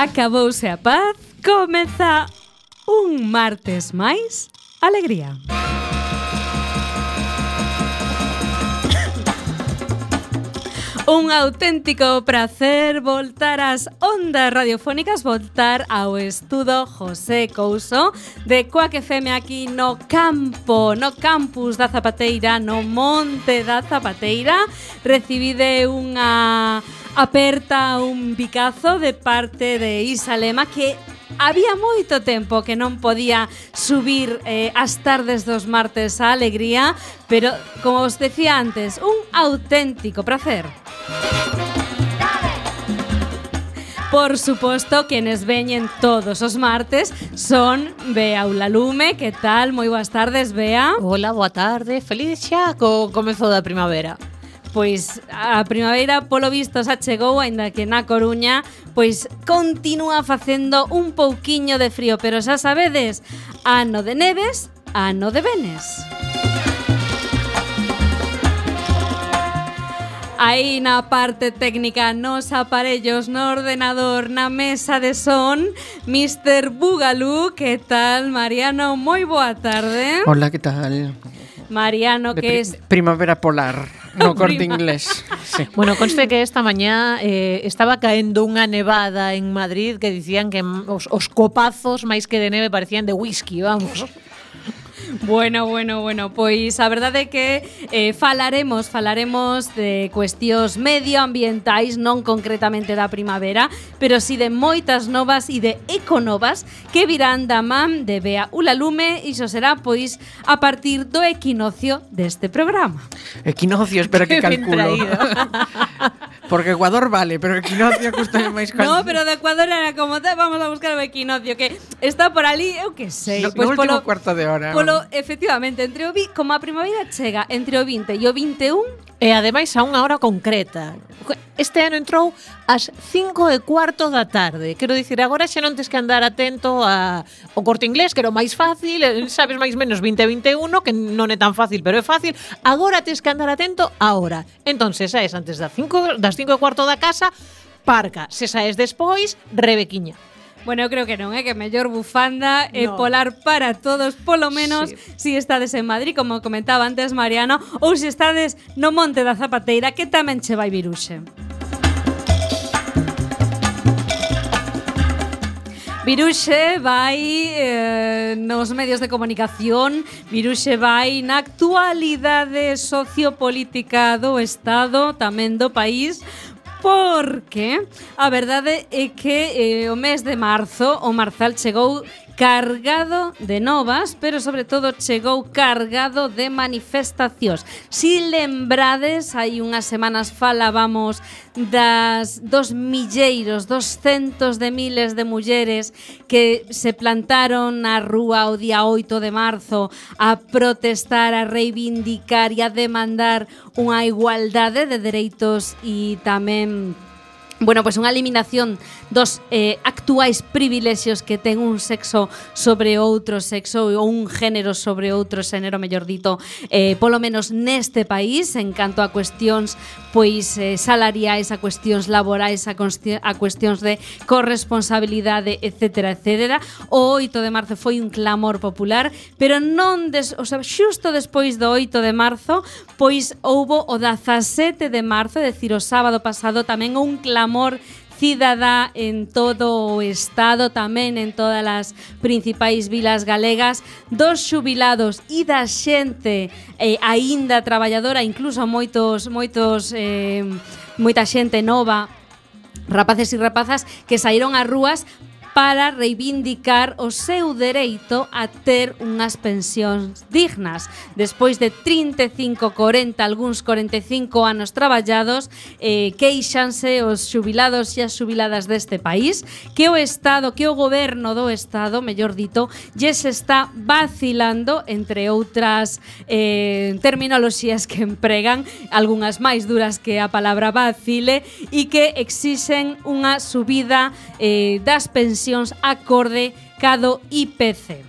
Acabouse a paz, comeza un martes máis alegría. Un auténtico prazer voltar ás ondas radiofónicas, voltar ao estudo José Couso de Coac FM aquí no campo, no campus da Zapateira, no monte da Zapateira. Recibide unha Aperta un bicazo de parte de Isa Lema que había moito tempo que non podía subir eh, as tardes dos martes a alegría, pero como os decía antes, un auténtico placer. Por suposto, quienes veñen todos os martes son Bea Ulalume. Que tal? Moi boas tardes, Bea. Hola, boa tarde. Feliz xa co comezo da primavera. Pois a primavera, polo visto, xa chegou, aínda que na Coruña, pois continúa facendo un pouquiño de frío, pero xa sabedes, ano de neves, ano de venes. Aí na parte técnica, nos aparellos, no ordenador, na mesa de son, Mr. Bugalú, que tal, Mariano? Moi boa tarde. Hola, que tal? Mariano, que pri es... Primavera polar, no corte inglés. Sí. Bueno, conste que esta mañá eh, estaba caendo unha nevada en Madrid que dicían que os, os copazos máis que de neve parecían de whisky, vamos. Bueno, bueno, bueno, pois a verdade é que eh, falaremos, falaremos de cuestións medioambientais, non concretamente da primavera, pero si sí de moitas novas e de econovas que virán da man de Bea Ulalume, e iso será pois a partir do equinocio deste programa. Equinocio, espera que calculo. Porque Ecuador vale, pero equinoccio custa máis caro. No, pero de Ecuador era como te vamos a buscar o equinoccio que está por ali, eu que sei. No, pois no polo, cuarto de hora. Polo, efectivamente, entre o vi, como a primavera chega entre o 20 e o 21 E ademais a unha hora concreta. Este ano entrou ás 5 e cuarto da tarde. Quero dicir, agora xa non tens que andar atento a o corte inglés, que era o máis fácil, eh, sabes máis menos 2021, que non é tan fácil, pero é fácil. Agora tens que andar atento a hora. Entonces, xa es antes das 5 das cinco e cuarto da casa, parca. Se saes despois, rebequiña. Bueno, eu creo que non, é eh? que mellor bufanda no. e polar para todos, polo menos sí. si estades en Madrid, como comentaba antes Mariano, ou se si estades no Monte da Zapateira, que tamén che vai viruxe. Viruxe vai eh, nos medios de comunicación, Viruxe vai na actualidade sociopolítica do Estado, tamén do país, porque a verdade é que eh, o mes de marzo o Marzal chegou cargado de novas, pero sobre todo chegou cargado de manifestacións. Si lembrades, hai unhas semanas falábamos das dos milleiros, dos centos de miles de mulleres que se plantaron na rúa o día 8 de marzo a protestar, a reivindicar e a demandar unha igualdade de dereitos e tamén Bueno, pois pues unha eliminación dos eh, actuais privilexios que ten un sexo sobre outro sexo ou un género sobre outro xénero, mellor dito, eh, polo menos neste país, en canto a cuestións pois eh, salariais, a cuestións laborais, a, a cuestións de corresponsabilidade, etc. etc. O 8 de marzo foi un clamor popular, pero non des, o sea, xusto despois do 8 de marzo, pois houbo o 17 de marzo, decir, o sábado pasado tamén un clamor amor cidadá en todo o Estado, tamén en todas as principais vilas galegas, dos xubilados e da xente eh, aínda traballadora, incluso moitos, moitos eh, moita xente nova, rapaces e rapazas que saíron ás rúas para reivindicar o seu dereito a ter unhas pensións dignas. Despois de 35, 40, algúns 45 anos traballados, eh, queixanse os xubilados e as xubiladas deste país que o Estado, que o goberno do Estado, mellor dito, lles está vacilando entre outras eh, terminoloxías que empregan, algunhas máis duras que a palabra vacile, e que exixen unha subida eh, das pensións acorde cado IPC.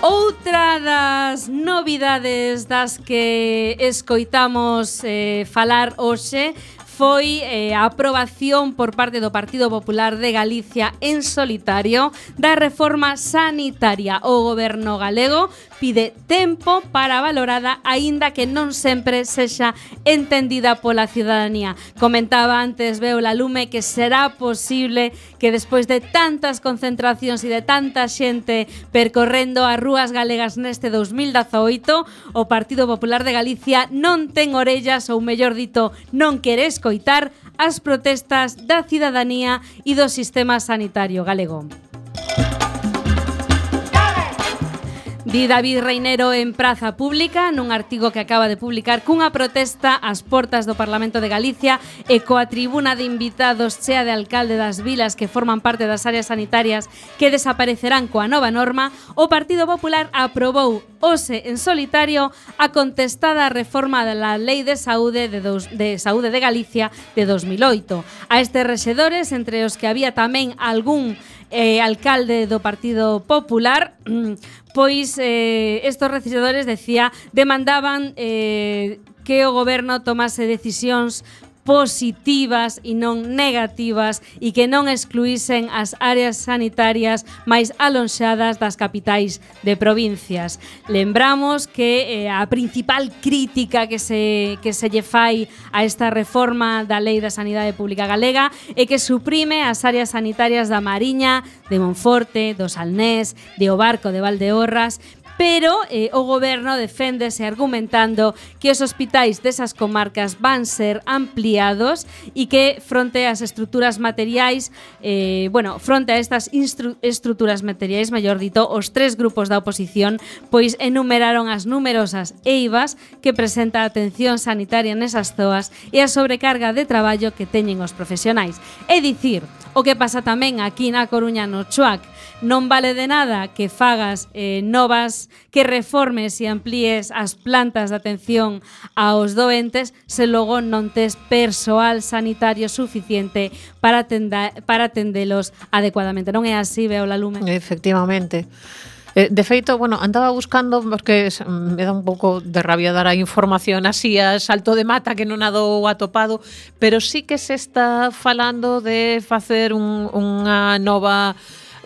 Outra das novidades das que escoitamos eh, falar hoxe foi eh, a aprobación por parte do Partido Popular de Galicia en solitario da reforma sanitaria. O goberno galego pide tempo para valorada aínda que non sempre sexa entendida pola ciudadanía. Comentaba antes Beola Lume que será posible que despois de tantas concentracións e de tanta xente percorrendo as rúas galegas neste 2018, o Partido Popular de Galicia non ten orellas ou mellor dito, non queres escoitar as protestas da cidadanía e do sistema sanitario galego. Di David Reinero en Praza Pública nun artigo que acaba de publicar cunha protesta ás portas do Parlamento de Galicia e coa tribuna de invitados chea de alcalde das vilas que forman parte das áreas sanitarias que desaparecerán coa nova norma, o Partido Popular aprobou hoxe en solitario a contestada reforma da Lei de Saúde de, dos, de Saúde de Galicia de 2008. A estes rexedores, entre os que había tamén algún eh, alcalde do Partido Popular, mm, pois eh, estos recesadores, decía, demandaban eh, que o goberno tomase decisións positivas e non negativas e que non excluísen as áreas sanitarias máis alonxadas das capitais de provincias. Lembramos que eh, a principal crítica que se, que se lle fai a esta reforma da Lei da Sanidade Pública Galega é que suprime as áreas sanitarias da Mariña, de Monforte, do Salnés, de Obarco, de Valdeorras, pero eh, o goberno deféndese argumentando que os hospitais desas comarcas van ser ampliados e que fronte ás estruturas materiais, eh, bueno, fronte a estas estruturas materiais, maior dito, os tres grupos da oposición pois enumeraron as numerosas eivas que presenta a atención sanitaria nesas zoas e a sobrecarga de traballo que teñen os profesionais. É dicir, O que pasa tamén aquí na Coruña no Chuac. Non vale de nada que fagas eh, novas, que reformes e amplíes as plantas de atención aos doentes se logo non tes persoal sanitario suficiente para, atenda, para atendelos adecuadamente. Non é así, veo la lume? Efectivamente. Eh, de feito, bueno, andaba buscando porque mm, me dá un pouco de rabia dar a información así a salto de mata que non adou atopado, pero sí que se está falando de facer un, unha nova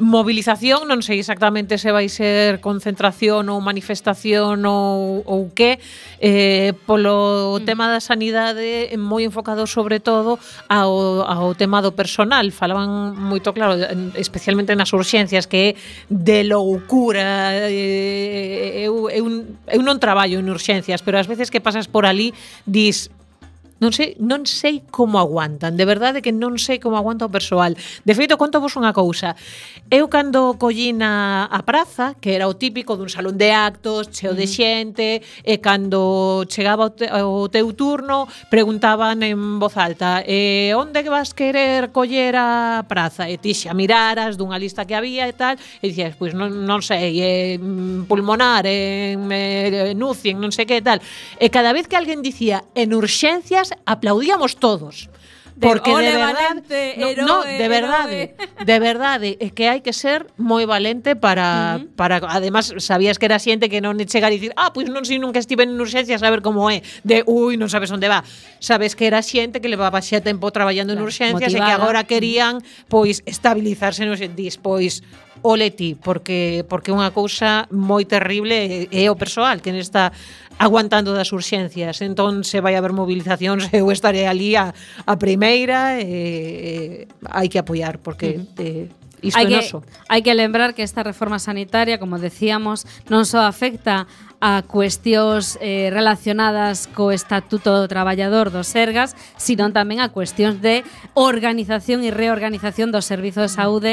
movilización, non sei exactamente se vai ser concentración ou manifestación ou, ou que, eh, polo mm. tema da sanidade moi enfocado sobre todo ao, ao tema do personal. Falaban moito claro, especialmente nas urxencias, que é de loucura. Eh, eu, eu, eu non traballo en urxencias, pero ás veces que pasas por ali dis Non sei, non sei como aguantan, de verdade que non sei como aguanta o persoal. De feito, conto vos unha cousa. Eu cando collín a, a praza, que era o típico dun salón de actos, cheo de mm. xente, e cando chegaba o, te, o teu turno, preguntaban en voz alta, e onde vas querer coller a praza? E ti xa miraras dunha lista que había e tal, e dixas, pois non, non sei, eh, pulmonar, en, eh, en en non sei que tal. E cada vez que alguén dicía en urxencias, aplaudíamos todos. Porque de, de verdad, valente, no, heroe, no, de verdade, de verdade, é que hai que ser moi valente para uh -huh. para además sabías que era xente que non chegar e dicir, "Ah, pois non sei nunca estive en urxencias a ver como é", de, "Ui, non sabes onde va". Sabes que era xente que levaba xa tempo traballando claro, en urxencias motivada. e que agora querían pois estabilizarse nos dis, pois ole ti, porque, porque unha cousa moi terrible é o persoal que está aguantando das urxencias. Entón, se vai haber movilizacións, eu estaré ali a, a primeira, e, e, hai que apoiar, porque... Uh -huh. eh, Isto hai, que, hai que lembrar que esta reforma sanitaria, como decíamos, non só afecta a cuestións eh, relacionadas co Estatuto do Traballador dos Sergas, sino tamén a cuestións de organización e reorganización do Servizo de Saúde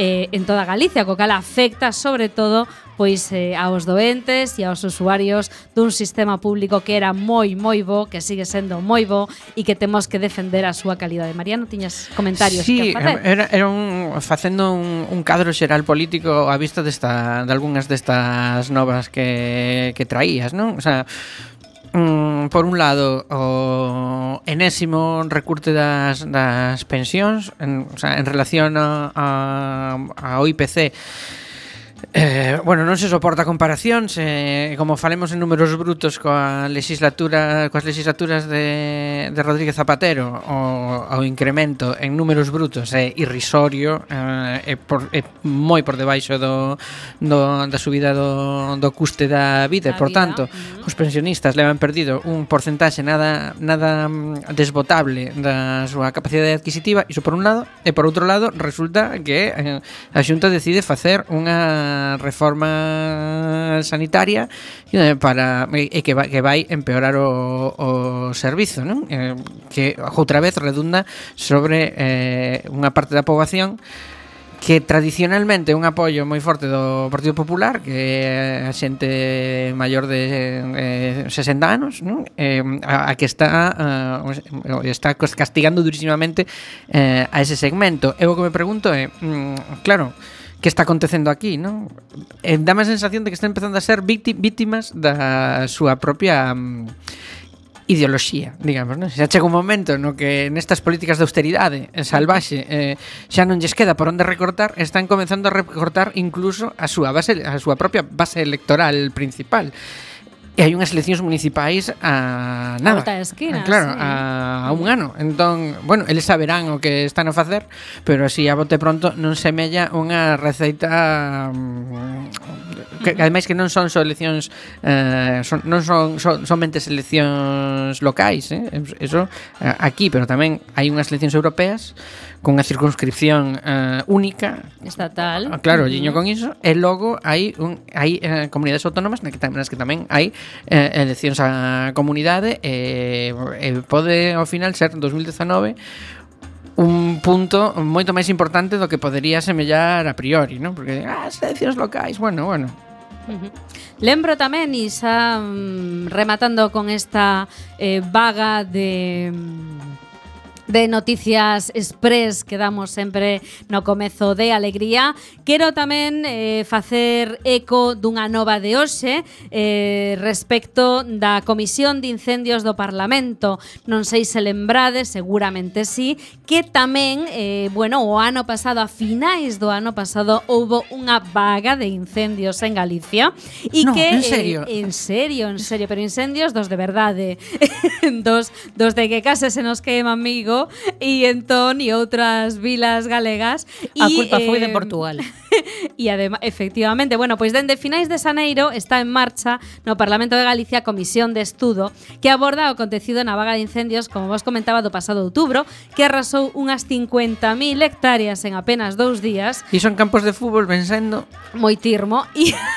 eh, en toda Galicia, co cal afecta sobre todo pois eh, aos doentes e aos usuarios dun sistema público que era moi moi bo, que sigue sendo moi bo e que temos que defender a súa calidade. Mariano, tiñas comentarios sí, que facer? Era, era un, facendo un, un cadro xeral político a vista desta, de algunhas destas novas que que, traías, non? O sea, mm, por un lado, o enésimo recorte das, das pensións en, o sea, en relación a, a, ao IPC Eh, bueno, non se soporta comparacións eh, Como falemos en números brutos coa legislatura, Coas legislaturas de, de Rodríguez Zapatero o, o incremento en números brutos É eh, irrisorio eh, é, por, é moi por debaixo do, do, da subida do, do custe da vida da Por vida. tanto, uh -huh. os pensionistas levan perdido un porcentaxe nada, nada mm, desbotable Da súa capacidade adquisitiva Iso por un lado E por outro lado, resulta que eh, a xunta decide facer unha reforma sanitaria eh, para e que vai, que vai empeorar o, o servizo, non? Eh, que outra vez redunda sobre eh, unha parte da poboación que tradicionalmente é un apoio moi forte do Partido Popular, que eh, é a xente maior de eh, 60 anos, non? Eh, a, a que está uh, está castigando durísimamente eh, a ese segmento. Eu o que me pregunto é, mm, claro, que está acontecendo aquí, non? Eh, dame a sensación de que está empezando a ser vítimas da súa propia um, ideoloxía, digamos, non? Xa chega un momento no que nestas políticas de austeridade salvaxe eh, xa non lles queda por onde recortar, están comenzando a recortar incluso a súa base a súa propia base electoral principal. E hai unhas eleccións municipais a nada. A esquina, a, claro, sí. a, a un ano. Entón, bueno, eles saberán o que están a facer, pero así a bote pronto non semella unha receita um, que, que ademais que non son só eleccións eh, son, non son, son somente eleccións locais, eh? Eso eh, aquí, pero tamén hai unhas eleccións europeas cunha circunscripción uh, única estatal. Ah, claro, liño con iso e logo hai un hai uh, comunidades autónomas nas que, nas que tamén hai uh, eleccións a comunidade e, e pode ao final ser 2019 un punto moito máis importante do que podería semellar a priori, non? Porque ah, as eleccións locais, bueno, bueno, Uh -huh. Lembro tamén, Isa, mm, rematando con esta eh, vaga de mm, de Noticias Express que damos sempre no comezo de Alegría. Quero tamén eh, facer eco dunha nova de hoxe eh, respecto da Comisión de Incendios do Parlamento. Non sei se lembrades, seguramente sí, que tamén, eh, bueno, o ano pasado, a finais do ano pasado, houbo unha vaga de incendios en Galicia. E no, que, en eh, serio. Eh, en serio, en serio, pero incendios dos de verdade. dos, dos de que case se nos queima amigo Y en Ton y otras vilas galegas. Y, a culpa fue de em, Portugal. e ademais, efectivamente, bueno, pois dende finais de Xaneiro está en marcha no Parlamento de Galicia a Comisión de Estudo que aborda o acontecido na vaga de incendios, como vos comentaba, do pasado outubro, que arrasou unhas 50.000 hectáreas en apenas dous días. E son campos de fútbol vencendo. Moi tirmo.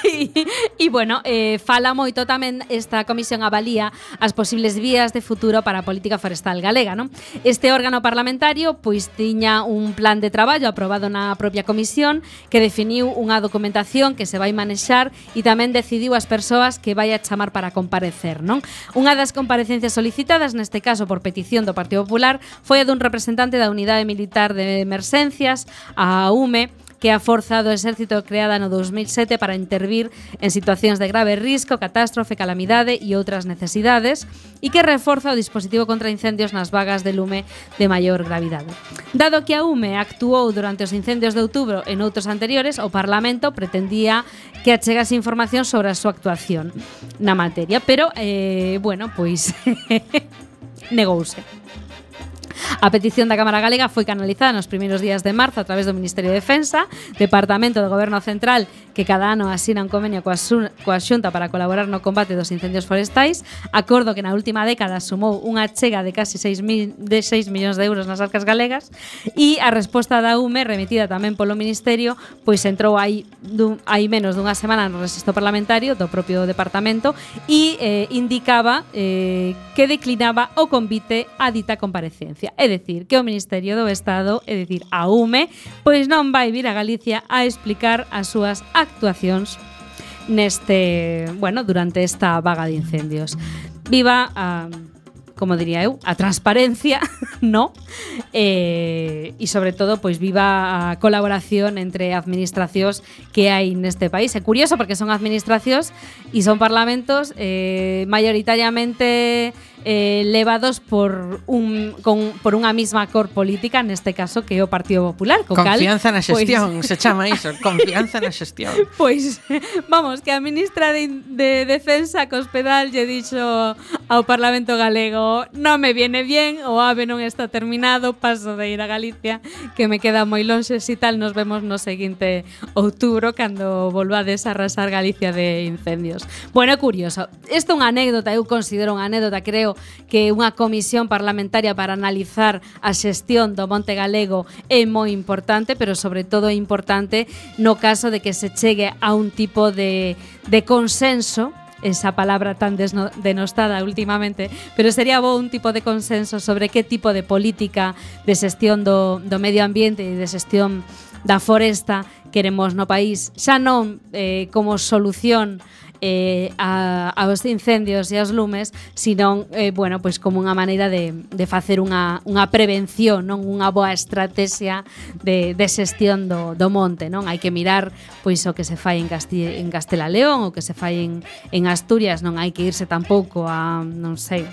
E, e, bueno, eh, fala moito tamén esta comisión avalía as posibles vías de futuro para a política forestal galega, non? Este órgano parlamentario pois tiña un plan de traballo aprobado na propia comisión que definiu unha documentación que se vai manexar e tamén decidiu as persoas que vai a chamar para comparecer, non? Unha das comparecencias solicitadas, neste caso por petición do Partido Popular, foi a dun representante da Unidade Militar de Emerxencias, a UME, que é a forza do exército creada no 2007 para intervir en situacións de grave risco, catástrofe, calamidade e outras necesidades e que reforza o dispositivo contra incendios nas vagas de lume de maior gravidade. Dado que a UME actuou durante os incendios de outubro en outros anteriores, o Parlamento pretendía que achegase información sobre a súa actuación na materia, pero, eh, bueno, pois... negouse. A petición da Cámara Galega foi canalizada nos primeiros días de marzo a través do Ministerio de Defensa, Departamento do Goberno Central que cada ano asina un convenio coa, coa Xunta para colaborar no combate dos incendios forestais, acordo que na última década sumou unha chega de casi 6, mil, de 6 millóns de euros nas arcas galegas e a resposta da UME remitida tamén polo Ministerio pois entrou aí, dun, aí menos dunha semana no resisto parlamentario do propio departamento e eh, indicaba eh, que declinaba o convite a dita comparecencia. É dicir, que o Ministerio do Estado, é dicir, a UME, pois non vai vir a Galicia a explicar as súas actuacións neste, bueno, durante esta vaga de incendios. Viva a como diría eu, a transparencia, no? Eh, e sobre todo, pois viva a colaboración entre administracións que hai neste país. É curioso porque son administracións e son parlamentos eh, mayoritariamente eh, levados por un con, por unha mesma cor política, neste caso que é o Partido Popular, co Confianza cal, na pois- xestión, se chama iso, confianza na xestión. Pois, vamos, que a ministra de, de Defensa Cospedal lle dixo ao Parlamento Galego non me viene bien, o AVE non está terminado, paso de ir a Galicia, que me queda moi lonxe, si tal, nos vemos no seguinte outubro, cando volvades a arrasar Galicia de incendios. Bueno, curioso. Isto é unha anécdota, eu considero unha anécdota, creo que unha comisión parlamentaria para analizar a xestión do Monte Galego é moi importante, pero sobre todo é importante no caso de que se chegue a un tipo de, de consenso esa palabra tan denostada últimamente, pero sería bo un tipo de consenso sobre que tipo de política de xestión do, do medio ambiente e de xestión da foresta queremos no país. Xa non eh, como solución eh, a, aos incendios e aos lumes, senón eh, bueno, pois como unha maneira de, de facer unha, unha prevención, non unha boa estrategia de, de xestión do, do monte, non? Hai que mirar pois o que se fai en, Casti en Castela León, o que se fai en, en Asturias, non hai que irse tampouco a, non sei,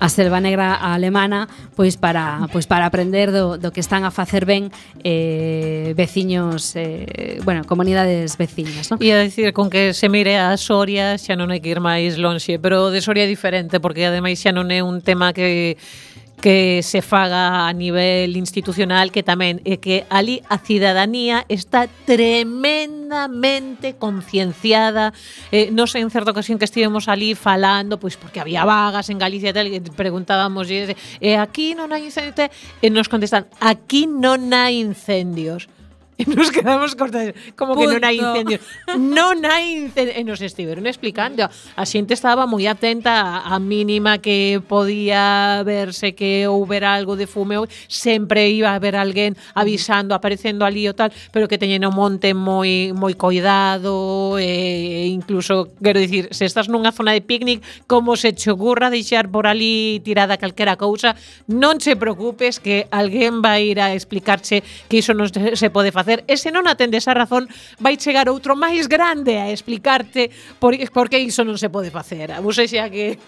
a selva negra alemana pois para pois para aprender do, do que están a facer ben eh, veciños eh, bueno, comunidades veciñas, non? Ia a dicir con que se mire a Soria xa non hai que ir máis lonxe, pero de Soria é diferente porque ademais xa non é un tema que que se faga a nivel institucional que tamén é que ali a cidadanía está tremendamente concienciada. Eh, non sei, en certa ocasión que estivemos ali falando, pois porque había vagas en Galicia e tal, e preguntábamos e eh, aquí non hai incendios e nos contestan, aquí non hai incendios e nos quedamos cortados. como Punto. que non hai incendios non hai incendios e eh, nos estiveron explicando a xente estaba moi atenta a mínima que podía verse que houbera algo de fume sempre iba a haber alguén avisando aparecendo ali o tal pero que teñen o monte moi moi coidado e eh, incluso quero dicir se estás nunha zona de picnic como se che ocurra deixar por ali tirada calquera cousa non se preocupes que alguén vai ir a explicarche que iso non se pode facer facer. E se non atendes a razón, vai chegar outro máis grande a explicarte por, por que iso non se pode facer. Vos xa que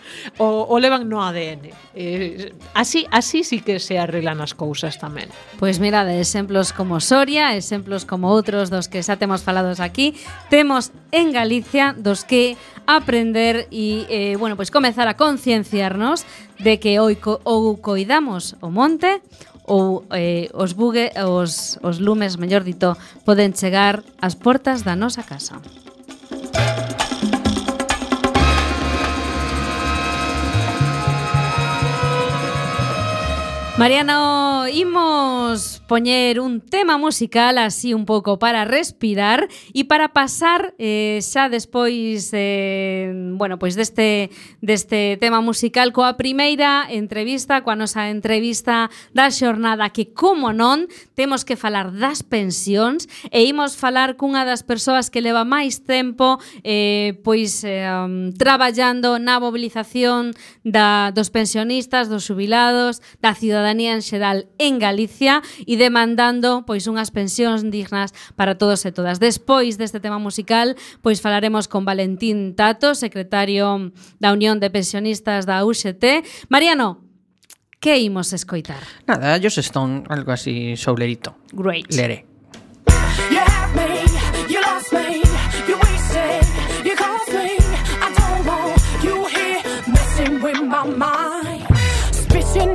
o, o levan no ADN. Eh, así así sí que se arreglan as cousas tamén. Pois pues mira, de exemplos como Soria, exemplos como outros dos que xa temos falados aquí, temos en Galicia dos que aprender e, eh, bueno, pois pues comezar a concienciarnos de que ou, co, ou coidamos o monte ou eh, os bugue os, os lumes, mellor dito, poden chegar ás portas da nosa casa. Mariano, imos poñer un tema musical así un pouco para respirar e para pasar eh, xa despois eh, bueno, pois deste, deste tema musical coa primeira entrevista, coa nosa entrevista da xornada que, como non, temos que falar das pensións e imos falar cunha das persoas que leva máis tempo eh, pois eh, traballando na mobilización da, dos pensionistas, dos jubilados, da cidadanía en xeral en Galicia e demandando pois unhas pensións dignas para todos e todas. Despois deste tema musical, pois falaremos con Valentín Tato, secretario da Unión de Pensionistas da UXT. Mariano, que imos escoitar? Nada, ellos están algo así soulerito. Great. Leré. You have me, you lost me, you wasted, you caused me, I don't want you here messing with my mind, spitting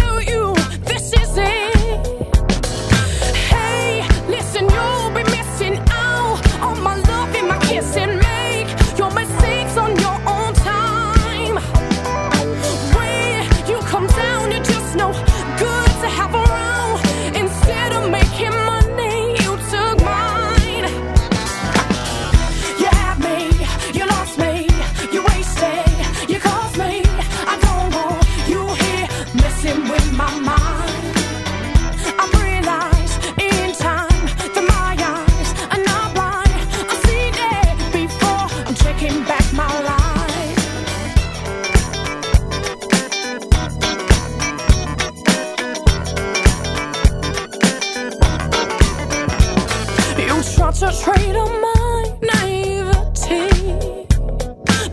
Trade on my naivety.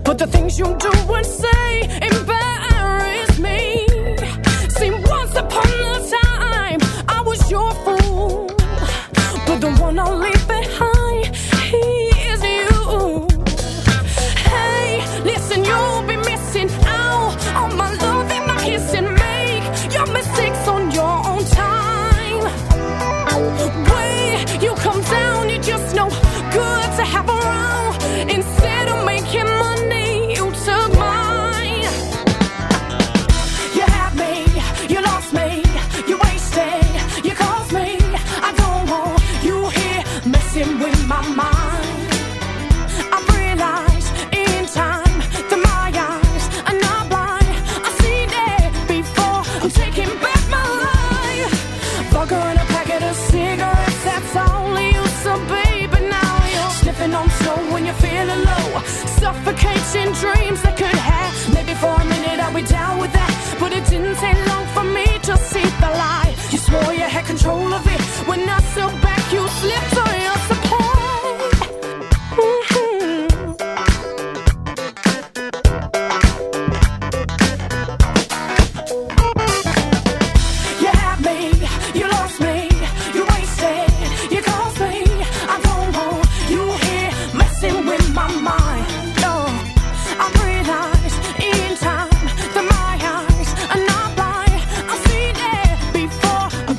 But the things you do and say.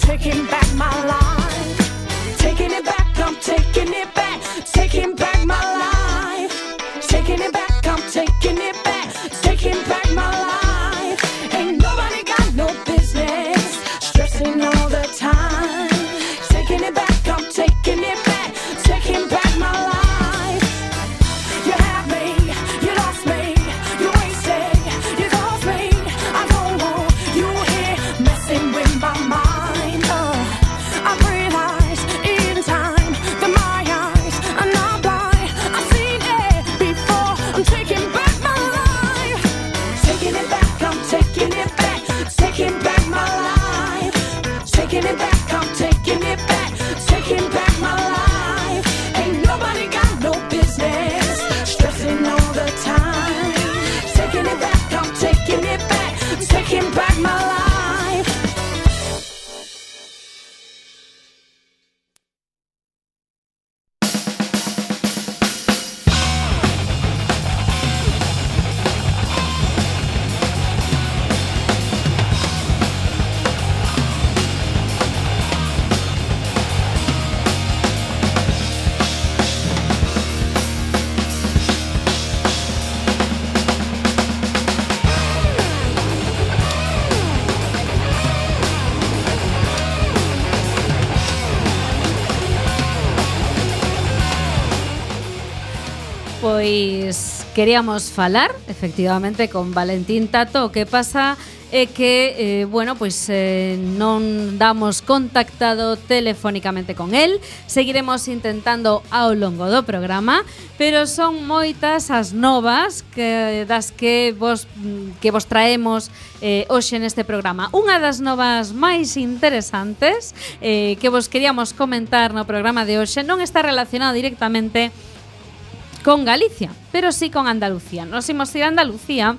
taking back my life. Taking it back, I'm taking it back. Taking back my life. Taking it back, I'm taking it back. queríamos falar, efectivamente, con Valentín Tato, que pasa é que, eh, bueno, pois eh, non damos contactado telefónicamente con el. Seguiremos intentando ao longo do programa, pero son moitas as novas que das que vos que vos traemos eh, hoxe neste programa. Unha das novas máis interesantes eh, que vos queríamos comentar no programa de hoxe non está relacionada directamente con Galicia, pero sí con Andalucía. Nos imos ir a Andalucía,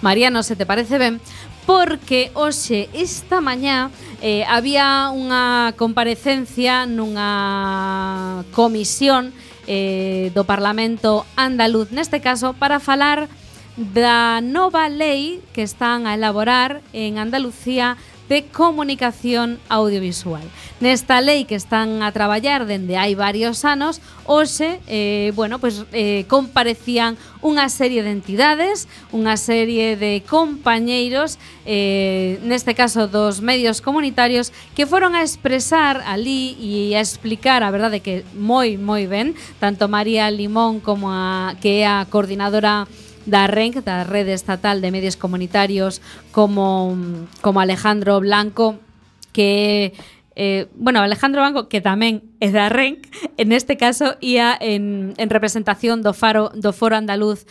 Mariano, se te parece ben, porque hoxe esta mañá eh, había unha comparecencia nunha comisión eh, do Parlamento andaluz, neste caso, para falar da nova lei que están a elaborar en Andalucía de comunicación audiovisual. Nesta lei que están a traballar dende hai varios anos, hoxe, eh, bueno, pues, eh, comparecían unha serie de entidades, unha serie de compañeiros, eh, neste caso dos medios comunitarios, que foron a expresar ali e a explicar, a verdade que moi, moi ben, tanto María Limón como a, que é a coordinadora da RENC, da Rede Estatal de Medios Comunitarios, como, como Alejandro Blanco, que eh, bueno, Alejandro Banco, que tamén é da RENC, en este caso ia en, en representación do Faro do Foro Andaluz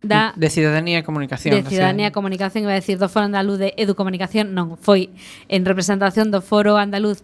da de Ciudadanía e Comunicación. De Ciudadanía e Comunicación, iba a decir do Foro Andaluz de Educomunicación, non, foi en representación do Foro Andaluz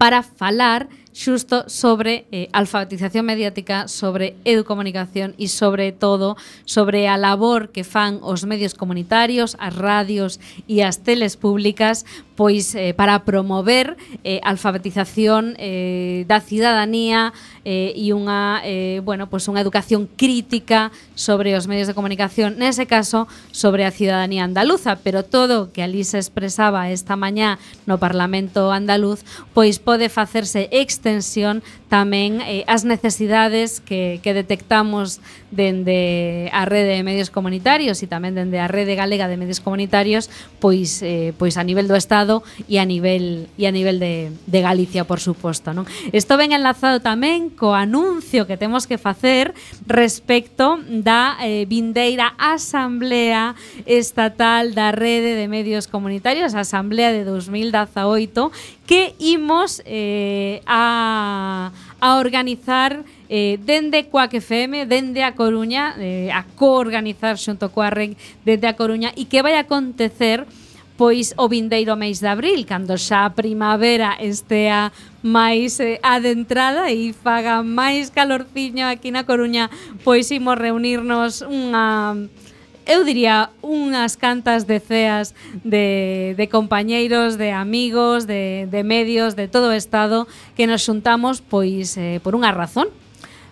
para falar xusto sobre eh, alfabetización mediática, sobre educomunicación e sobre todo sobre a labor que fan os medios comunitarios, as radios e as teles públicas pois eh, para promover eh, alfabetización eh, da cidadanía eh, e unha eh, bueno, pois unha educación crítica sobre os medios de comunicación, nese caso sobre a cidadanía andaluza, pero todo que ali se expresaba esta mañá no Parlamento andaluz, pois pode facerse extra extensión tamén eh, as necesidades que, que detectamos dende a rede de medios comunitarios e tamén dende a rede galega de medios comunitarios pois eh, pois a nivel do Estado e a nivel e a nivel de, de Galicia por suposto non? Isto ben enlazado tamén co anuncio que temos que facer respecto da eh, vindeira asamblea estatal da rede de medios comunitarios a asamblea de 2018 que imos eh, a a, organizar eh, dende Coac FM, dende a Coruña, eh, a coorganizar xunto coa REC dende a Coruña. E que vai acontecer pois o vindeiro mês de abril, cando xa a primavera estea máis eh, adentrada e faga máis calorciño aquí na Coruña, pois imos reunirnos unha eu diría unhas cantas deceas de, de compañeiros, de amigos, de, de medios, de todo o Estado que nos xuntamos pois eh, por unha razón,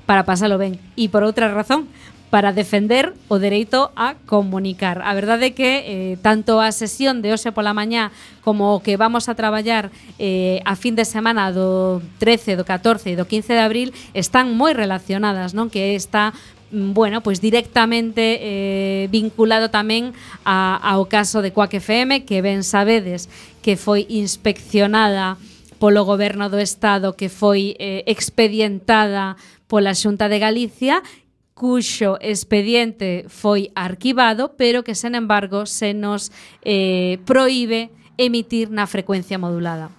para pasalo ben, e por outra razón, para defender o dereito a comunicar. A verdade é que eh, tanto a sesión de hoxe pola mañá como o que vamos a traballar eh, a fin de semana do 13, do 14 e do 15 de abril están moi relacionadas, non? Que está Mm, bueno, pois directamente eh, vinculado tamén a, ao caso de Coac FM, que ben sabedes que foi inspeccionada polo goberno do Estado que foi eh, expedientada pola Xunta de Galicia cuxo expediente foi arquivado, pero que, sen embargo, se nos eh, proíbe emitir na frecuencia modulada.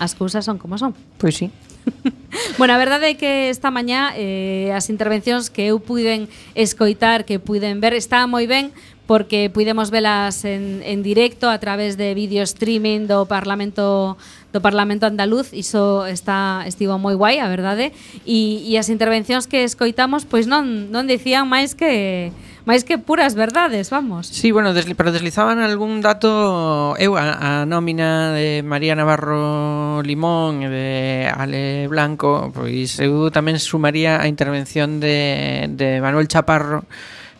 As cousas son como son. Pois sí. bueno, a verdade é que esta mañá eh, as intervencións que eu puiden escoitar, que puiden ver, está moi ben, porque puidemos velas en, en directo a través de vídeo streaming do Parlamento do Parlamento andaluz, iso está estivo moi guai, a verdade, e, e as intervencións que escoitamos pois non non dicían máis que máis que puras verdades, vamos. Sí, bueno, desli pero deslizaban algún dato eu a, a nómina de María Navarro Limón e de Ale Blanco, pois eu tamén sumaría a intervención de, de Manuel Chaparro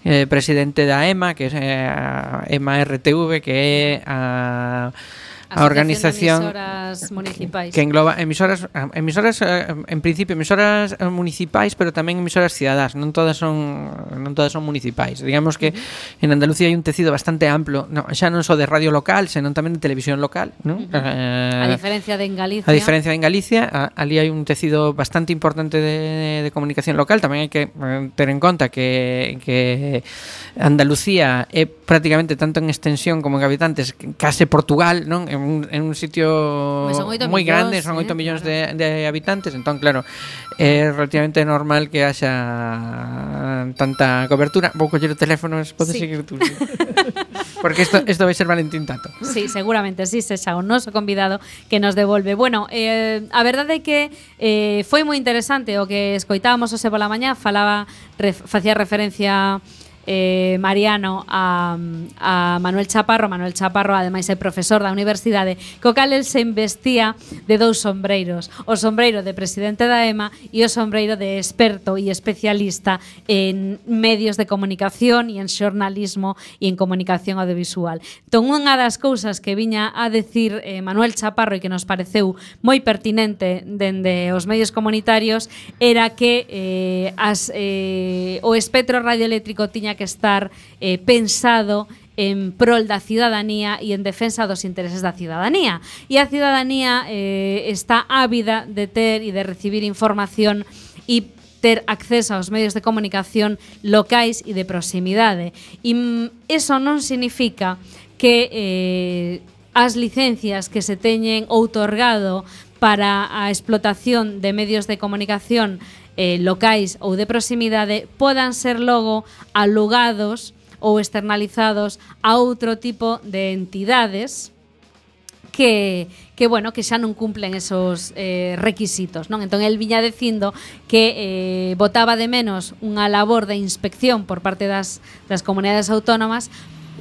eh, presidente da EMA, que é a EMA RTV, que é a a organización emisoras municipais. que engloba emisoras emisoras eh, en principio emisoras eh, municipais, pero tamén emisoras cidadás, non todas son non todas son municipais. Digamos que en Andalucía hai un tecido bastante amplo, no, xa non só de radio local, senón tamén de televisión local, non? Uh -huh. eh, a diferencia de en Galicia. A diferencia de en Galicia, a, ali hai un tecido bastante importante de, de comunicación local, tamén hai que eh, ter en conta que que Andalucía é prácticamente tanto en extensión como en habitantes case Portugal, non? En un, en un sitio moi grande, son 8 eh? millóns de, de habitantes, entón claro, é relativamente normal que haxa tanta cobertura. Vou coller o teléfono, podes sí. seguir tú. Porque isto isto vai ser Valentín Tato. Sí, seguramente sí, sexa o noso convidado que nos devolve. Bueno, eh, a verdade é que eh, foi moi interesante o que escoitábamos hoxe pola mañá, falaba, ref, facía referencia eh, Mariano a, a Manuel Chaparro. Manuel Chaparro, ademais, é profesor da universidade, co cal el se investía de dous sombreiros. O sombreiro de presidente da EMA e o sombreiro de experto e especialista en medios de comunicación e en xornalismo e en comunicación audiovisual. Entón, unha das cousas que viña a decir eh, Manuel Chaparro e que nos pareceu moi pertinente dende os medios comunitarios era que eh, as, eh, o espectro radioeléctrico tiña que estar eh, pensado en prol da cidadanía e en defensa dos intereses da cidadanía. E a cidadanía eh, está ávida de ter e de recibir información e ter acceso aos medios de comunicación locais e de proximidade. E mm, eso non significa que eh, as licencias que se teñen outorgado para a explotación de medios de comunicación eh, locais ou de proximidade podan ser logo alugados ou externalizados a outro tipo de entidades que que bueno, que xa non cumplen esos eh, requisitos, non? Entón el viña dicindo que eh, botaba de menos unha labor de inspección por parte das, das comunidades autónomas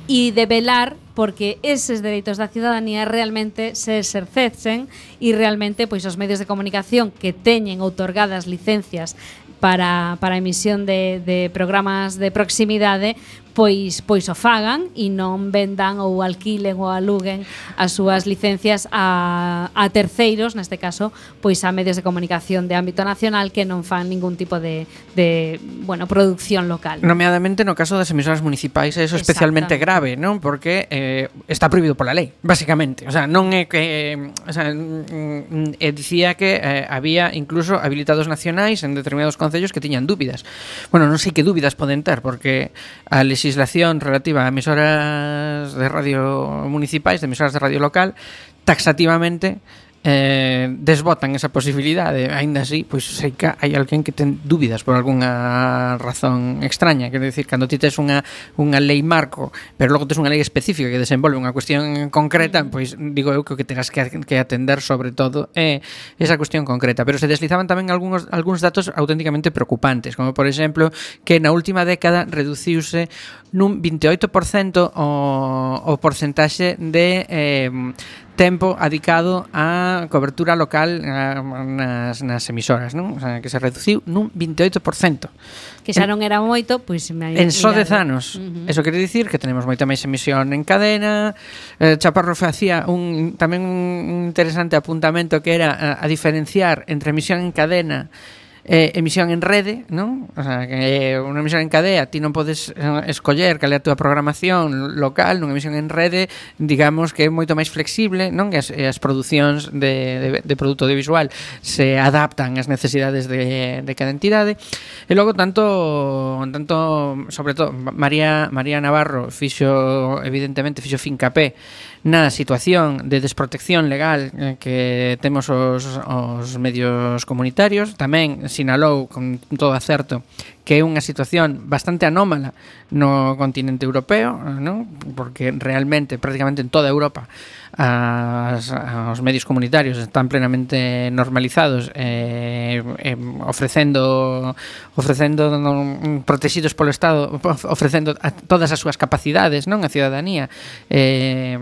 e de velar porque eses dereitos da cidadanía realmente se exercecen e realmente pois os medios de comunicación que teñen outorgadas licencias para, para a emisión de, de programas de proximidade pois pois o fagan e non vendan ou alquilen ou aluguen as súas licencias a, a terceiros, neste caso, pois a medios de comunicación de ámbito nacional que non fan ningún tipo de, de bueno, producción local. Nomeadamente no caso das emisoras municipais é eso especialmente grave, non? Porque eh, está prohibido pola lei, basicamente. O sea, non é que... Eh, o sea, eh, dicía que eh, había incluso habilitados nacionais en determinados concellos que tiñan dúbidas. Bueno, non sei que dúbidas poden ter, porque a legislación relativa a emisoras de radio municipais, de emisoras de radio local, taxativamente eh, desbotan esa posibilidade. Aínda así, pois sei que hai alguén que ten dúbidas por algunha razón extraña, quero dicir, cando ti tes unha, unha lei marco, pero logo tes unha lei específica que desenvolve unha cuestión concreta pois digo eu que o que terás que, que atender sobre todo é eh, esa cuestión concreta. Pero se deslizaban tamén algúns, algúns datos auténticamente preocupantes, como por exemplo que na última década reduciuse nun 28% o, o porcentaxe de eh, tempo adicado á cobertura local a, nas, nas emisoras, non? O sea, que se reduciu nun 28%. Que xa non era moito, pois... Pues, en só 10 anos. Uh -huh. Eso quere dicir que tenemos moita máis emisión en cadena. Eh, Chaparro facía un, tamén un interesante apuntamento que era a, a diferenciar entre emisión en cadena eh, emisión en rede, non? O sea, que unha emisión en cadea, ti non podes eh, escoller cal é a túa programación local, nunha emisión en rede, digamos que é moito máis flexible, non? Que as, as producións de, de, de produto audiovisual se adaptan ás necesidades de, de cada entidade. E logo tanto tanto sobre todo María María Navarro fixo evidentemente fixo fincapé na situación de desprotección legal eh, que temos os, os medios comunitarios. Tamén sinalou con todo acerto que é unha situación bastante anómala no continente europeo, non? porque realmente prácticamente en toda Europa as, os medios comunitarios están plenamente normalizados eh, eh, ofrecendo ofrecendo non, protegidos polo Estado ofrecendo a, todas as súas capacidades non a ciudadanía eh,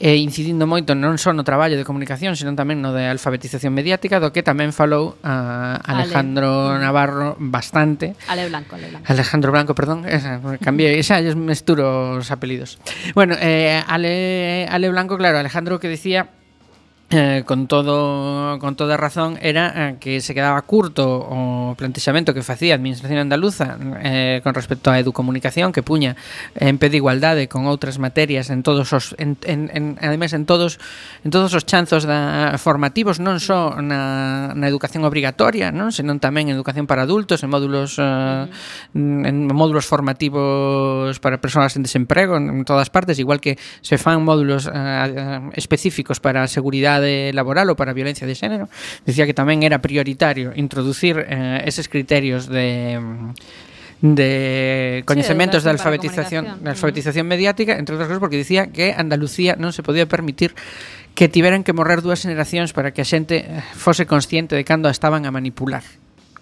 eh, incidindo moito non só no traballo de comunicación, senón tamén no de alfabetización mediática, do que tamén falou a Alejandro Ale. Mm-hmm. Navarro bastante. Ale Blanco, Ale Blanco. Alejandro Blanco, perdón, esa, cambié, esa, yo mesturo os apelidos. Bueno, eh, Ale, Ale Blanco, claro, Alejandro que decía eh, con todo con toda razón era eh, que se quedaba curto o plantexamento que facía a Administración Andaluza eh, con respecto á educomunicación que puña en pé de igualdade con outras materias en todos os en, en, en ademais en todos en todos os chanzos da, formativos non só na, na educación obrigatoria non senón tamén en educación para adultos en módulos eh, en módulos formativos para persoas en desemprego en, en todas partes igual que se fan módulos eh, específicos para a seguridade desigualdade laboral ou para a violencia de xénero, decía que tamén era prioritario introducir eh, eses criterios de mm, de coñecementos sí, de, de alfabetización, de alfabetización mediática, entre outras cousas porque dicía que Andalucía non se podía permitir que tiveran que morrer dúas generacións para que a xente eh, fose consciente de cando a estaban a manipular.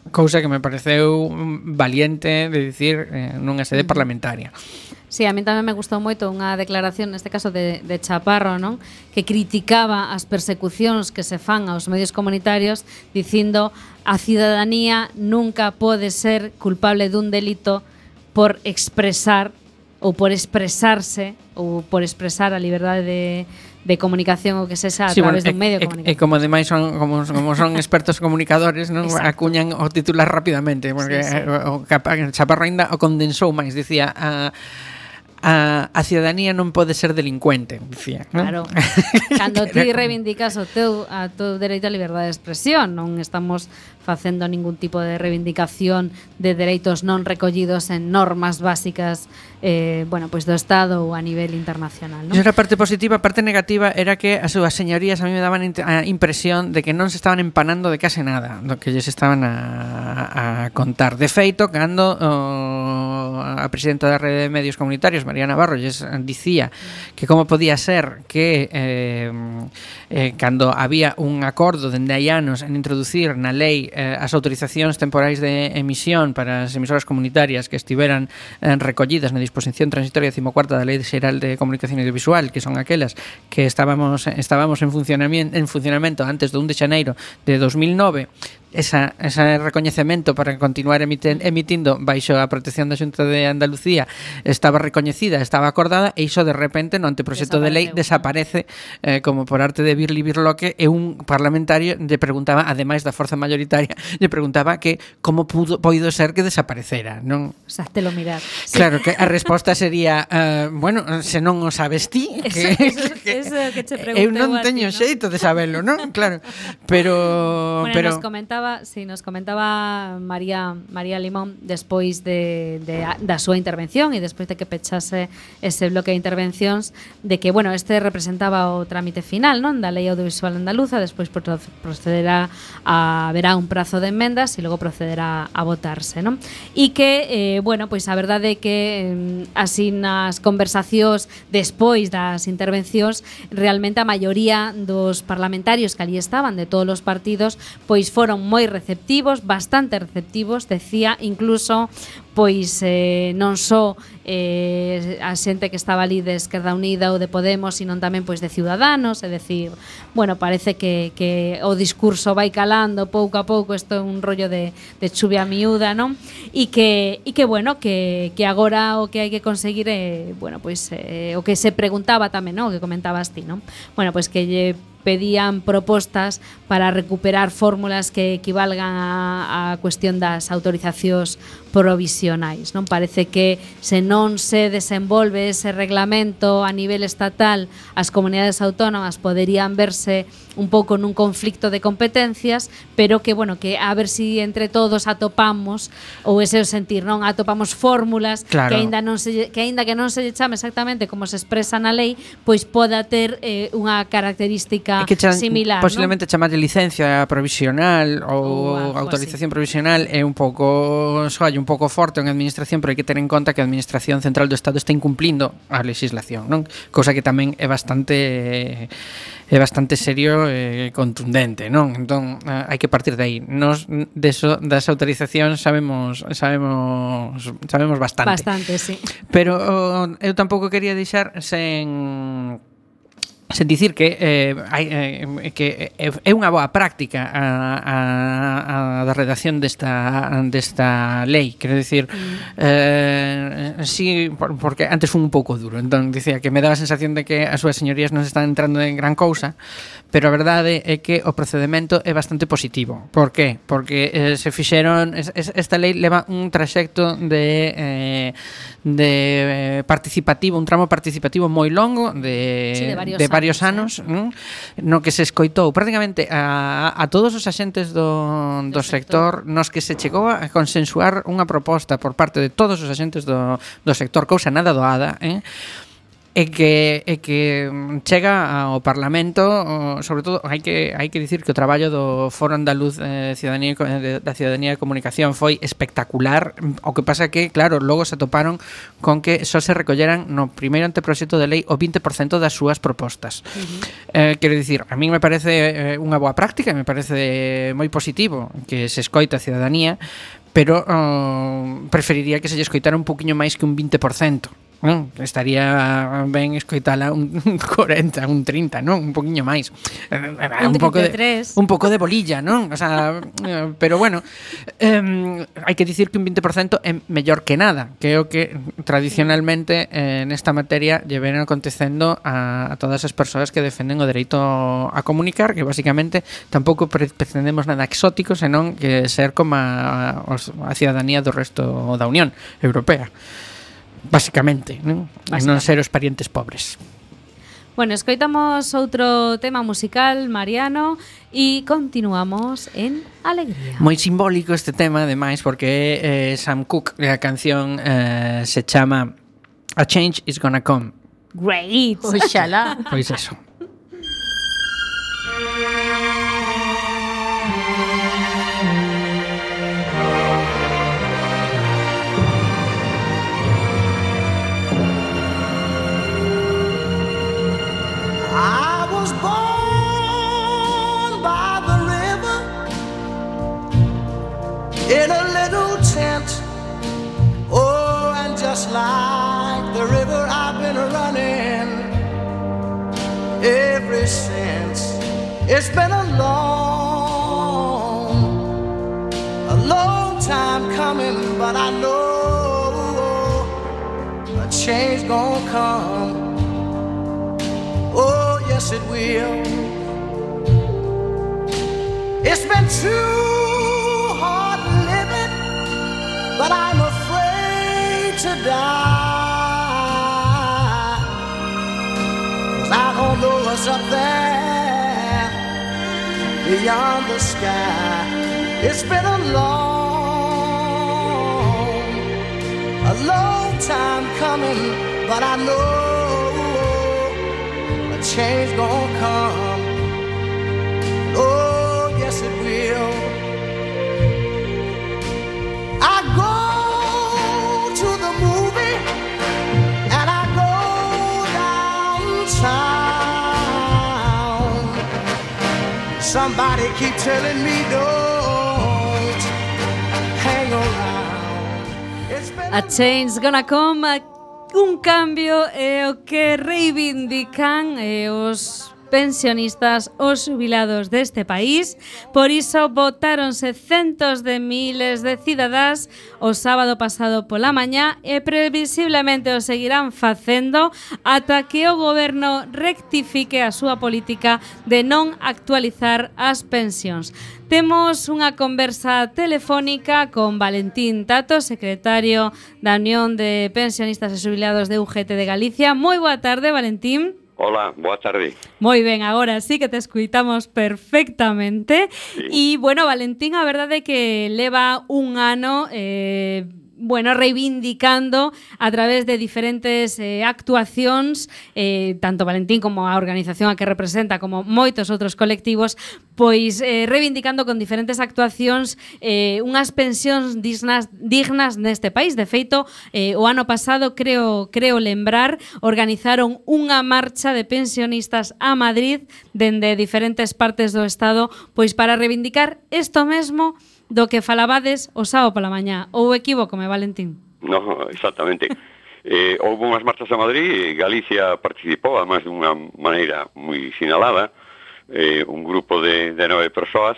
Cousa que me pareceu valiente de dicir eh, nunha sede parlamentaria. Sí, a mí tamén me gustou moito unha declaración neste caso de, de Chaparro, non? Que criticaba as persecucións que se fan aos medios comunitarios dicindo a cidadanía nunca pode ser culpable dun delito por expresar ou por expresarse ou por expresar a liberdade de, de comunicación ou que sexa a sí, través bueno, dun medio e, de comunicación. E, e como demais son como, como son expertos comunicadores, non Exacto. acuñan o titular rapidamente porque sí, sí. o, o Chaparrainda o condensou máis, dicía a a, a ciudadanía non pode ser delincuente, dicía. ¿no? Claro. Cando ti reivindicas o teu a teu dereito á liberdade de expresión, non estamos facendo ningún tipo de reivindicación de dereitos non recollidos en normas básicas eh, bueno, pois do Estado ou a nivel internacional. Non? Esa parte positiva, a parte negativa era que as súas señorías a mí me daban a impresión de que non se estaban empanando de case nada do que lles estaban a, a contar. De feito, cando oh, a presidenta da Rede de Medios Comunitarios, María Navarro, lles dicía que como podía ser que eh, eh, cando había un acordo dende hai anos en introducir na lei eh, as autorizacións temporais de emisión para as emisoras comunitarias que estiveran eh, recollidas na disposición transitoria 14 da Lei Xeral de Comunicación Audiovisual, que son aquelas que estábamos estábamos en funcionamento en funcionamento antes do 1 de xaneiro de 2009, esa, ese recoñecemento para continuar emiten, emitindo baixo a protección da Xunta de Andalucía estaba recoñecida, estaba acordada e iso de repente no anteproxecto de lei desaparece eh, como por arte de Birli Birloque e un parlamentario lle preguntaba, ademais da forza mayoritaria lle preguntaba que como pudo, poido ser que desaparecera non? sabes te lo mirar Claro, que a resposta sería uh, bueno, se non o sabes ti que, eso, eso, que, eso que te eu non teño ti, no? xeito de sabelo, non? Claro, pero... Bueno, pero... nos comentaba comentaba, si sí, nos comentaba María María Limón despois de, de da súa intervención e despois de que pechase ese bloque de intervencións de que, bueno, este representaba o trámite final, non, da Lei Audiovisual Andaluza, despois procederá a verá un prazo de enmendas e logo procederá a votarse, non? E que, eh, bueno, pois a verdade é que eh, así nas conversacións despois das intervencións realmente a maioría dos parlamentarios que ali estaban de todos os partidos pois foron moi receptivos, bastante receptivos, decía incluso pois eh, non só eh, a xente que estaba ali de Esquerda Unida ou de Podemos, sino tamén pois de Ciudadanos, é dicir, bueno, parece que, que o discurso vai calando pouco a pouco, isto é un rollo de, de chuvia miúda, non? E que, e que bueno, que, que agora o que hai que conseguir é, bueno, pois eh, o que se preguntaba tamén, non? O que comentabas ti, non? Bueno, pois que lle pedían propostas para recuperar fórmulas que equivalgan a, a cuestión das autorizacións provisionales provisionais. Non parece que se non se desenvolve ese reglamento a nivel estatal, as comunidades autónomas poderían verse un pouco nun conflicto de competencias, pero que bueno, que a ver si entre todos atopamos ou ese o sentir, non atopamos fórmulas claro. que aínda non se que aínda que non se lle chame exactamente como se expresa na lei, pois poda ter eh, unha característica é que chan, similar, posiblemente ¿no? de licencia provisional ou, ou autorización así. provisional é un pouco, soalle un pouco forte corto en administración, pero hai que ter en conta que a administración central do Estado está incumplindo a legislación, non? Cosa que tamén é bastante é bastante serio e contundente, non? Entón, hai que partir de aí. Nos deso, das autorizacións sabemos sabemos sabemos bastante. Bastante, sí. Pero eu tampouco quería deixar sen sen dicir que eh, hai, eh, que é unha boa práctica a, a, a da redacción desta desta lei, quero dicir mm. eh, si sí, por, porque antes fun un pouco duro, entón dicía que me daba a sensación de que as súas señorías non se están entrando en gran cousa, pero a verdade é que o procedimento é bastante positivo. Por qué? Porque eh, se fixeron es, es, esta lei leva un traxecto de eh, de eh, participativo, un tramo participativo moi longo de sí, de varios de varios varios anos, non? no que se escoitou prácticamente a, a todos os axentes do, do, do sector nos que se chegou a consensuar unha proposta por parte de todos os axentes do, do sector, cousa nada doada, eh? e que e que chega ao Parlamento, sobre todo hai que hai que dicir que o traballo do Foro Andaluz eh, Ciudadanía eh, da Ciudadanía de Comunicación foi espectacular, o que pasa que claro, logo se toparon con que só se recolleran no primeiro anteproxecto de lei o 20% das súas propostas. Uh -huh. eh, quero dicir, a min me parece eh, unha boa práctica, me parece moi positivo que se escoita a ciudadanía, pero oh, preferiría que se lle escoitara un poquinho máis que un 20% non? Estaría ben escoitala un 40, un 30, non? Un poquinho máis. Eh, eh, un, un pouco de un pouco de bolilla, non? O sea, eh, pero bueno, eh, hai que dicir que un 20% é mellor que nada, que é o que tradicionalmente eh, nesta materia lle ven acontecendo a, a todas as persoas que defenden o dereito a comunicar, que basicamente tampouco pretendemos nada exótico, senón que ser como a, a, a ciudadanía do resto da Unión Europea basicamente, non? Básicamente. Non ser os parientes pobres. Bueno, escoitamos outro tema musical, Mariano, e continuamos en Alegría. Moi simbólico este tema, ademais, porque eh, Sam Cooke, a canción eh, se chama A Change is Gonna Come. Great! Oxalá! Pois eso. In a little tent. Oh, and just like the river, I've been running ever since. It's been a long, a long time coming, but I know a change gonna come. Oh, yes, it will. It's been too but I'm afraid to die. 'Cause I don't know what's up there beyond the sky. It's been a long, a long time coming, but I know a change gonna come. Somebody keep telling me don't hang around. A change gonna come, un cambio é o que reivindican e os pensionistas ou xubilados deste país. Por iso votáronse centos de miles de cidadás o sábado pasado pola mañá e previsiblemente o seguirán facendo ata que o goberno rectifique a súa política de non actualizar as pensións. Temos unha conversa telefónica con Valentín Tato, secretario da Unión de Pensionistas e Jubilados de UGT de Galicia. Moi boa tarde, Valentín. Hola, boa tarde. Moi ben, agora sí que te escuitamos perfectamente. E, bueno, Valentín, a verdade é que leva un ano eh, bueno, reivindicando a través de diferentes eh, actuacións, eh, tanto Valentín como a organización a que representa, como moitos outros colectivos, pois eh, reivindicando con diferentes actuacións eh, unhas pensións dignas, dignas neste país. De feito, eh, o ano pasado, creo, creo lembrar, organizaron unha marcha de pensionistas a Madrid dende diferentes partes do Estado pois para reivindicar isto mesmo do que falabades o sábado pola mañá. Ou equivócome, Valentín? No, exactamente. eh, houve unhas marchas a Madrid, e Galicia participou, además de unha maneira moi sinalada, eh, un grupo de, de nove persoas,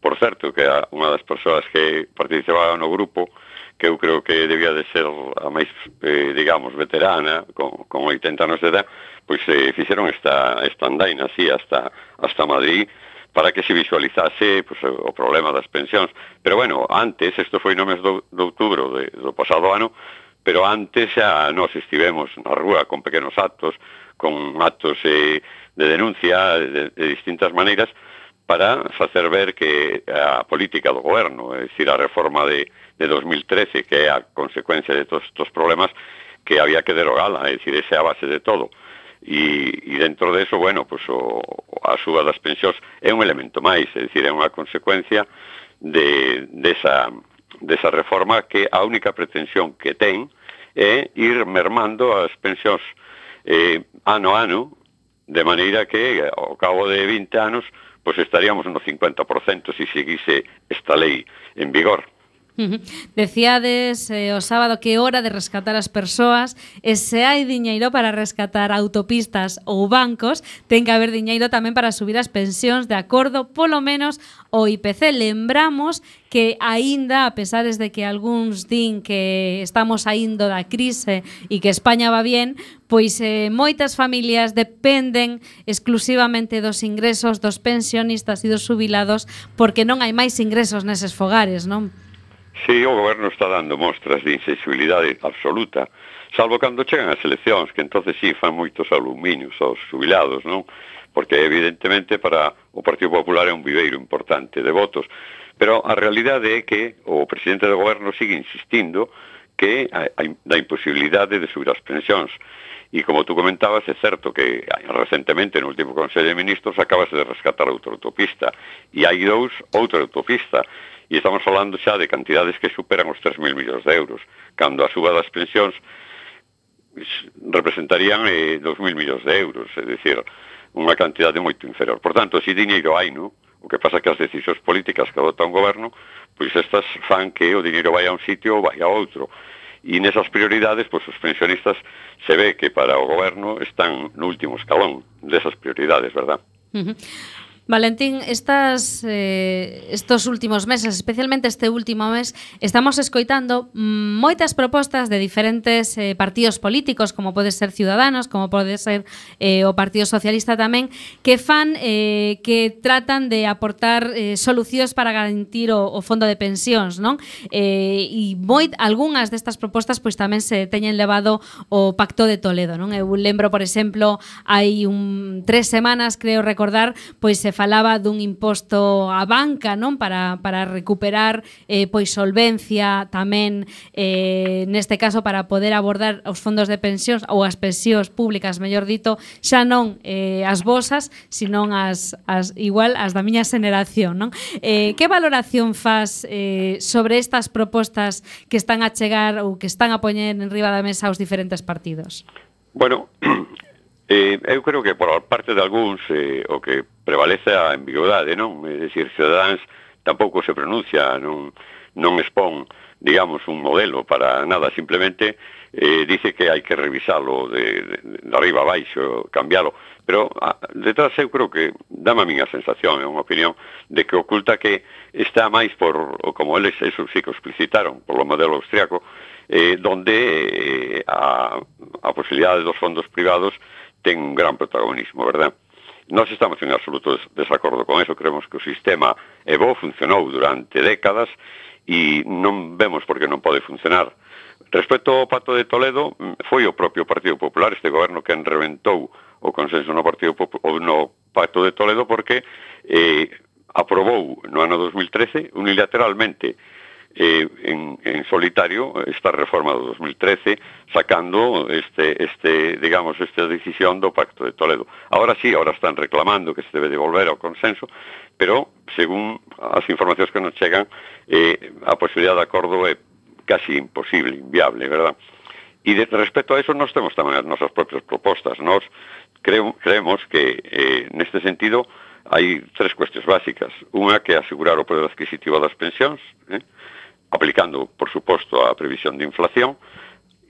por certo, que era unha das persoas que participaba no grupo, que eu creo que debía de ser a máis, eh, digamos, veterana, con, con 80 anos de edad, pois eh, fixeron esta, esta andaina así hasta, hasta Madrid, para que se visualizase pues, o problema das pensións. Pero bueno, antes, isto foi no mes do, de outubro de, do pasado ano, pero antes xa nos estivemos na rúa con pequenos actos, con actos eh, de denuncia de, de distintas maneiras, para facer ver que a política do goberno, é dicir, a reforma de, de 2013, que é a consecuencia de todos estos problemas, que había que derogala, é dicir, esa é a base de todo e, e dentro de eso, bueno, pues, o, a suba das pensións é un elemento máis, é dicir, é unha consecuencia de, desa, desa reforma que a única pretensión que ten é ir mermando as pensións eh, ano a ano, de maneira que ao cabo de 20 anos pois estaríamos no 50% se seguise esta lei en vigor. Decíades eh, o sábado que hora de rescatar as persoas e se hai diñeiro para rescatar autopistas ou bancos, ten que haber diñeiro tamén para subir as pensións de acordo polo menos o IPC. Lembramos que aínda, a pesares de que algúns din que estamos saindo da crise e que España va bien, pois eh, moitas familias dependen exclusivamente dos ingresos dos pensionistas e dos jubilados porque non hai máis ingresos neses fogares, non? Si, o goberno está dando mostras de insensibilidade absoluta, salvo cando chegan as eleccións, que entonces si fan moitos aluminios aos jubilados, non? Porque evidentemente para o Partido Popular é un viveiro importante de votos, pero a realidade é que o presidente do goberno sigue insistindo que hai da imposibilidade de subir as pensións. E como tú comentabas, é certo que recentemente no último Consello de Ministros acabase de rescatar outra autopista. E hai dous outra autopista e estamos falando xa de cantidades que superan os 3.000 millóns de euros, cando a suba das pensións representarían eh, 2.000 millóns de euros, é dicir, unha cantidade moito inferior. Por tanto, si diñeiro hai, no? O que pasa que as decisións políticas que adopta un goberno, pois estas fan que o dinheiro vai a un sitio ou vai a outro. E nesas prioridades, pois os pensionistas se ve que para o goberno están no último escalón desas prioridades, verdad? Uh -huh. Valentín, estas, eh, estos últimos meses, especialmente este último mes, estamos escoitando moitas propostas de diferentes eh, partidos políticos, como pode ser Ciudadanos, como pode ser eh, o Partido Socialista tamén, que fan eh, que tratan de aportar eh, solucións para garantir o, o fondo de pensións, non? Eh, e moi algunhas destas propostas pois tamén se teñen levado o Pacto de Toledo, non? Eu lembro, por exemplo, hai un tres semanas, creo recordar, pois se falaba dun imposto á banca, non? Para, para recuperar eh, pois solvencia tamén eh, neste caso para poder abordar os fondos de pensións ou as pensións públicas, mellor dito, xa non eh, as vosas, senón as, as igual as da miña xeneración, non? Eh, que valoración faz eh, sobre estas propostas que están a chegar ou que están a poñer en riba da mesa os diferentes partidos? Bueno, Eh, eu creo que por parte de algúns eh, o que prevalece a ambigüedade, non? É dicir, Ciudadanos tampouco se pronuncia, non, non expón, digamos, un modelo para nada, simplemente eh, dice que hai que revisalo de, de, de arriba a baixo, cambiarlo. pero a, detrás eu creo que dame a miña sensación, é unha opinión, de que oculta que está máis por, como eles, eso sí que explicitaron, polo modelo austriaco, eh, donde eh, a, a posibilidade dos fondos privados ten un gran protagonismo, verdad? Nós estamos en absoluto des desacordo con eso, creemos que o sistema é bo, funcionou durante décadas e non vemos por que non pode funcionar. Respecto ao Pacto de Toledo, foi o propio Partido Popular, este goberno que enreventou o consenso no Partido Popular, no Pacto de Toledo porque eh, aprobou no ano 2013 unilateralmente eh, en, en solitario esta reforma do 2013 sacando este, este, digamos, esta decisión do Pacto de Toledo. Ahora sí, ahora están reclamando que se debe devolver ao consenso, pero, según as informacións que nos chegan, eh, a posibilidad de acordo é casi imposible, inviable, verdad? E de, respecto a eso, nós temos tamén as nosas propias propostas. Nós creo, creemos que, eh, neste sentido, hai tres cuestións básicas. Unha que é asegurar o poder adquisitivo das pensións, eh? aplicando, por suposto, a previsión de inflación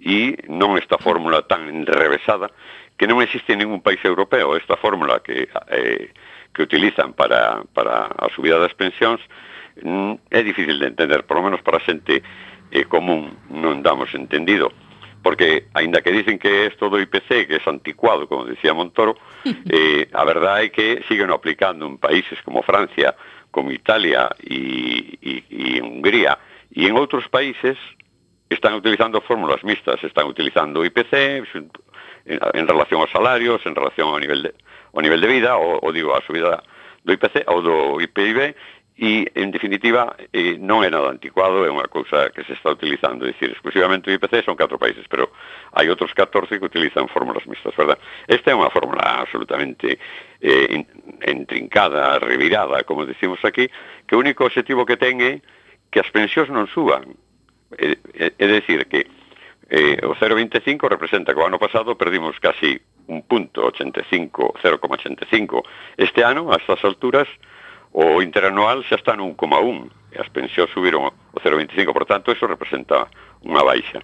e non esta fórmula tan enrevesada que non existe en ningún país europeo. Esta fórmula que, eh, que utilizan para, para a subida das pensións mm, é difícil de entender, por lo menos para a xente eh, común non damos entendido porque aínda que dicen que é todo IPC, que é anticuado, como decía Montoro, eh, a verdade é que siguen aplicando en países como Francia, como Italia e, e, e Hungría, E en outros países están utilizando fórmulas mixtas, están utilizando IPC en, en relación aos salarios, en relación ao nivel de, ao nivel de vida, ou, ou digo, a subida do IPC ou do IPIB, e, en definitiva, eh, non é nada anticuado, é unha cousa que se está utilizando. É dicir, exclusivamente o IPC son catro países, pero hai outros 14 que utilizan fórmulas mixtas, verdad? Esta é unha fórmula absolutamente eh, entrincada, revirada, como decimos aquí, que o único objetivo que ten é que as pensións non suban. É, é, é decir, que eh, o 0,25 representa que o ano pasado perdimos casi un punto, 85, 0,85. Este ano, a estas alturas, o interanual xa está nun 1,1. E as pensións subiron o 0,25, por tanto, eso representa unha baixa.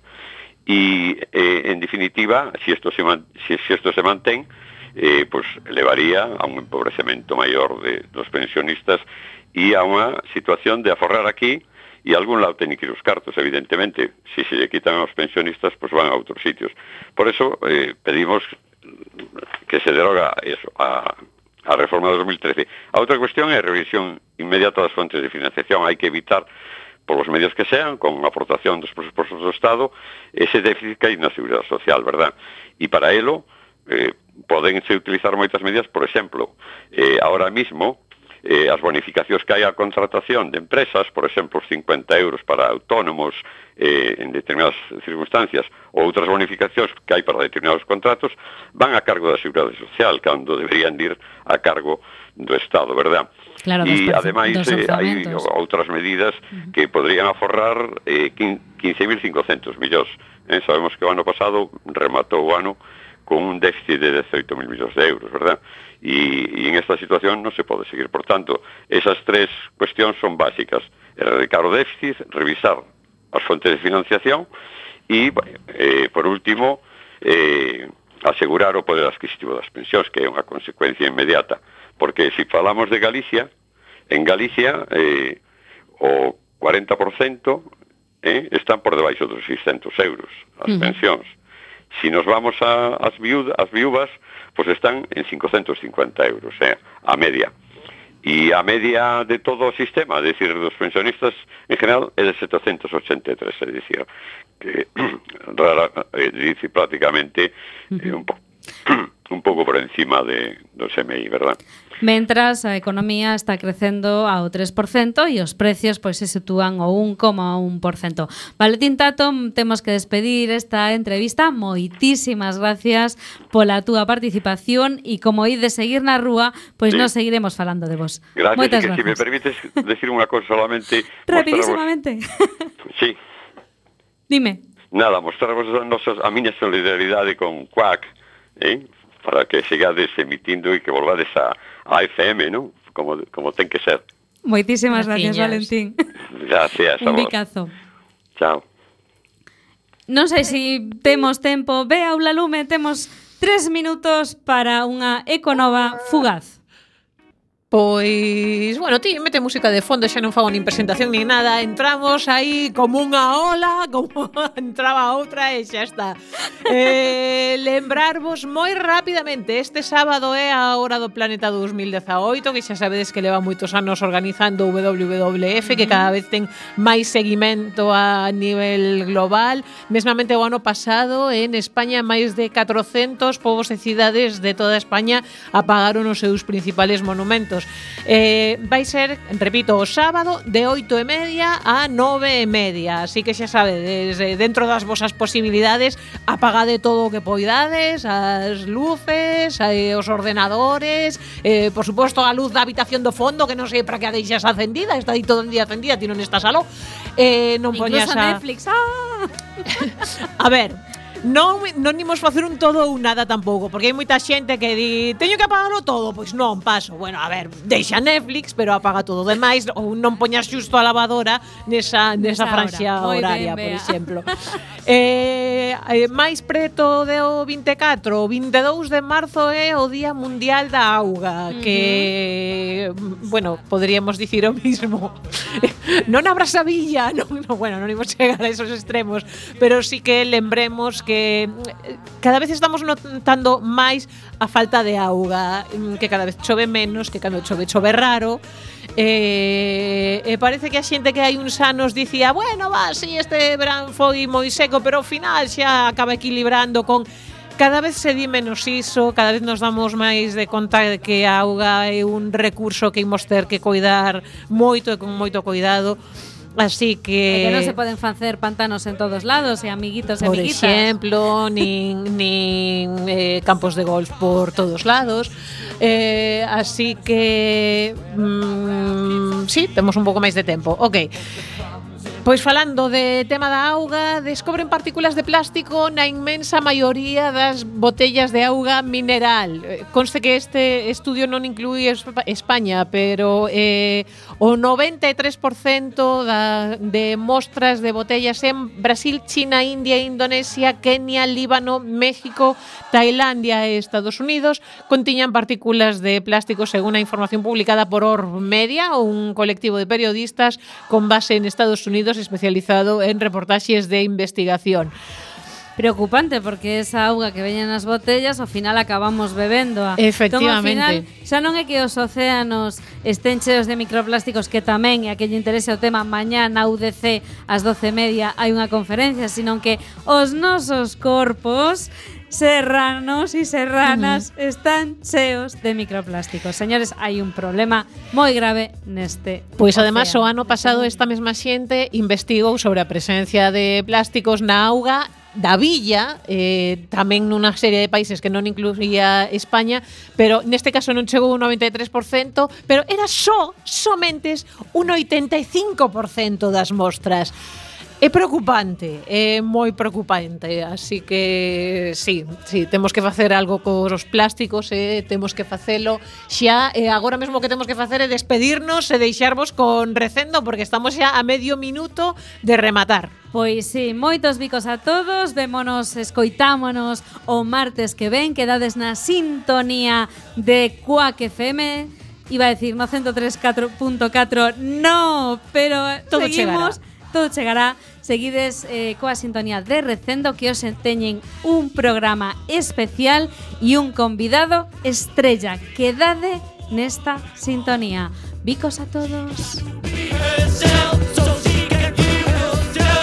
E, eh, en definitiva, se si isto se, man, si, si esto se mantén, eh, pues, levaría a un empobrecemento maior de, dos pensionistas e a unha situación de aforrar aquí e algún lado ten que ir os cartos, evidentemente. Se se lle quitan aos pensionistas, pois van a outros sitios. Por eso eh, pedimos que se deroga eso, a, a reforma de 2013. A outra cuestión é a revisión inmediata das fontes de financiación. Hai que evitar por os medios que sean, con aportación dos presupostos do Estado, ese déficit que hai na Seguridade Social, verdad? E para elo, eh, podense utilizar moitas medidas, por exemplo, eh, ahora mismo, eh, as bonificacións que hai á contratación de empresas, por exemplo, os 50 euros para autónomos eh, en determinadas circunstancias ou outras bonificacións que hai para determinados contratos, van a cargo da Seguridade Social, cando deberían ir a cargo do Estado, verdad? Claro, e ademais eh, hai outras medidas uh -huh. que podrían aforrar eh, 15.500 millóns. Eh, sabemos que o ano pasado rematou o ano con un déficit de 18.000 millóns de euros, verdad? E, e en esta situación non se pode seguir. Por tanto, esas tres cuestións son básicas. Erradicar o déficit, revisar as fontes de financiación e, eh, por último, eh, asegurar o poder adquisitivo das pensións, que é unha consecuencia inmediata. Porque se si falamos de Galicia, en Galicia eh, o 40% eh, están por debaixo dos 600 euros as pensións. Uh -huh Si nos vamos a, as, viudas, as viúvas, pues están en 550 euros, eh, a media. E a media de todo o sistema, é dicir, dos pensionistas en general, é de 783, é dicir, que rara, eh, é dicir, prácticamente eh, un pouco un pouco por encima de, do SMI, verdad? Mentras a economía está crecendo ao 3% e os precios pois se sitúan ao 1,1%. Valentín Tato, temos que despedir esta entrevista. Moitísimas gracias pola túa participación e como ide de seguir na rúa, pois sí. nos seguiremos falando de vos. Gracias, Moitas que gracias. se si me permites decir unha cosa solamente... Rapidísimamente. Sí. Dime. Nada, mostrarvos a, nosas, a miña solidaridade con Quack, eh? para que sigades emitindo e que volvades a, a FM, non? Como, como ten que ser. Moitísimas gracias, gracias Valentín. Gracias a vos. Un bicazo. Chao. Non sei se si temos tempo. Ve, Aula Lume, temos tres minutos para unha econova fugaz. Pois, bueno, ti, mete música de fondo, xa non fago nin presentación nin nada Entramos aí como unha ola, como entraba outra e xa está. Eh, Lembrarvos moi rapidamente, este sábado é a hora do Planeta 2018 Que xa sabedes que leva moitos anos organizando WWF Que cada vez ten máis seguimento a nivel global. Mesmamente o ano pasado en España máis de 400 povos e cidades de toda España Apagaron os seus principales monumentos. Eh, vai ser, repito, o sábado de 8 e media a 9 e media, así que xa sabedes, dentro das vosas posibilidades, apagade todo o que poidades, as luces, eh, os ordenadores, eh, por suposto a luz da habitación do fondo, que non sei para que a deixas acendida, está aí todo o día acendida, ti non estás aló. Eh, non poñas a... Netflix, ah! a ver, non, non imos facer un todo ou nada tampouco, porque hai moita xente que di, teño que apagarlo todo, pois non, paso. Bueno, a ver, deixa Netflix, pero apaga todo demais, ou non poñas xusto a lavadora nesa, nesa, nesa franxia hora. horaria, ben, por exemplo. eh, eh, máis preto de o 24, o 22 de marzo é o Día Mundial da Auga, uh -huh. que, bueno, poderíamos dicir o mismo. non abras a villa, non, bueno, non imos chegar a esos extremos, pero sí que lembremos que porque eh, cada vez estamos notando máis a falta de auga, mm, que cada vez chove menos, que cando chove chove raro. Eh, eh, parece que a xente que hai uns anos dicía, bueno, va, si este verán foi moi seco, pero ao final xa acaba equilibrando con cada vez se di menos iso, cada vez nos damos máis de conta de que a auga é un recurso que imos ter que cuidar moito e con moito cuidado Así que... E que non se poden facer pantanos en todos lados e amiguitos e por amiguitas. Por exemplo, nin, nin eh, campos de golf por todos lados. Eh, así que... Mm, sí, temos un pouco máis de tempo. Ok. Pois falando de tema da auga, descobren partículas de plástico na inmensa maioría das botellas de auga mineral. Eh, conste que este estudio non inclui España, pero eh, o 93% da, de mostras de botellas en Brasil, China, India, Indonesia, Kenia, Líbano, México, Tailandia e Estados Unidos contiñan partículas de plástico según a información publicada por Orb Media, un colectivo de periodistas con base en Estados Unidos Unidos especializado en reportaxes de investigación. Preocupante porque esa auga que veñen nas botellas ao final acabamos bebendo. -a. Efectivamente. Entón, ao final, xa non é que os océanos estén cheos de microplásticos que tamén, e a que lle interese o tema, mañá na UDC ás 12 media hai unha conferencia, sino que os nosos corpos serranos e serranas mm. están cheos de microplásticos. Señores, hai un problema moi grave neste Pois además o ano pasado esta mesma xente investigou sobre a presencia de plásticos na auga da villa, eh, tamén nunha serie de países que non incluía España, pero neste caso non chegou un 93%, pero era só, somente un 85% das mostras. É preocupante, é moi preocupante, así que sí, sí, temos que facer algo cos plásticos, eh, temos que facelo xa, eh, agora mesmo que temos que facer é despedirnos e deixarvos con recendo, porque estamos xa a medio minuto de rematar. Pois sí, moitos bicos a todos, vémonos, escoitámonos o martes que ven, quedades na sintonía de Quack FM, iba a decir no 103.4, no, pero Todo seguimos... Chegará todo chegará. Seguides eh, coa sintonía de Recendo que os teñen un programa especial e un convidado estrella. Quedade nesta sintonía. Bicos a todos.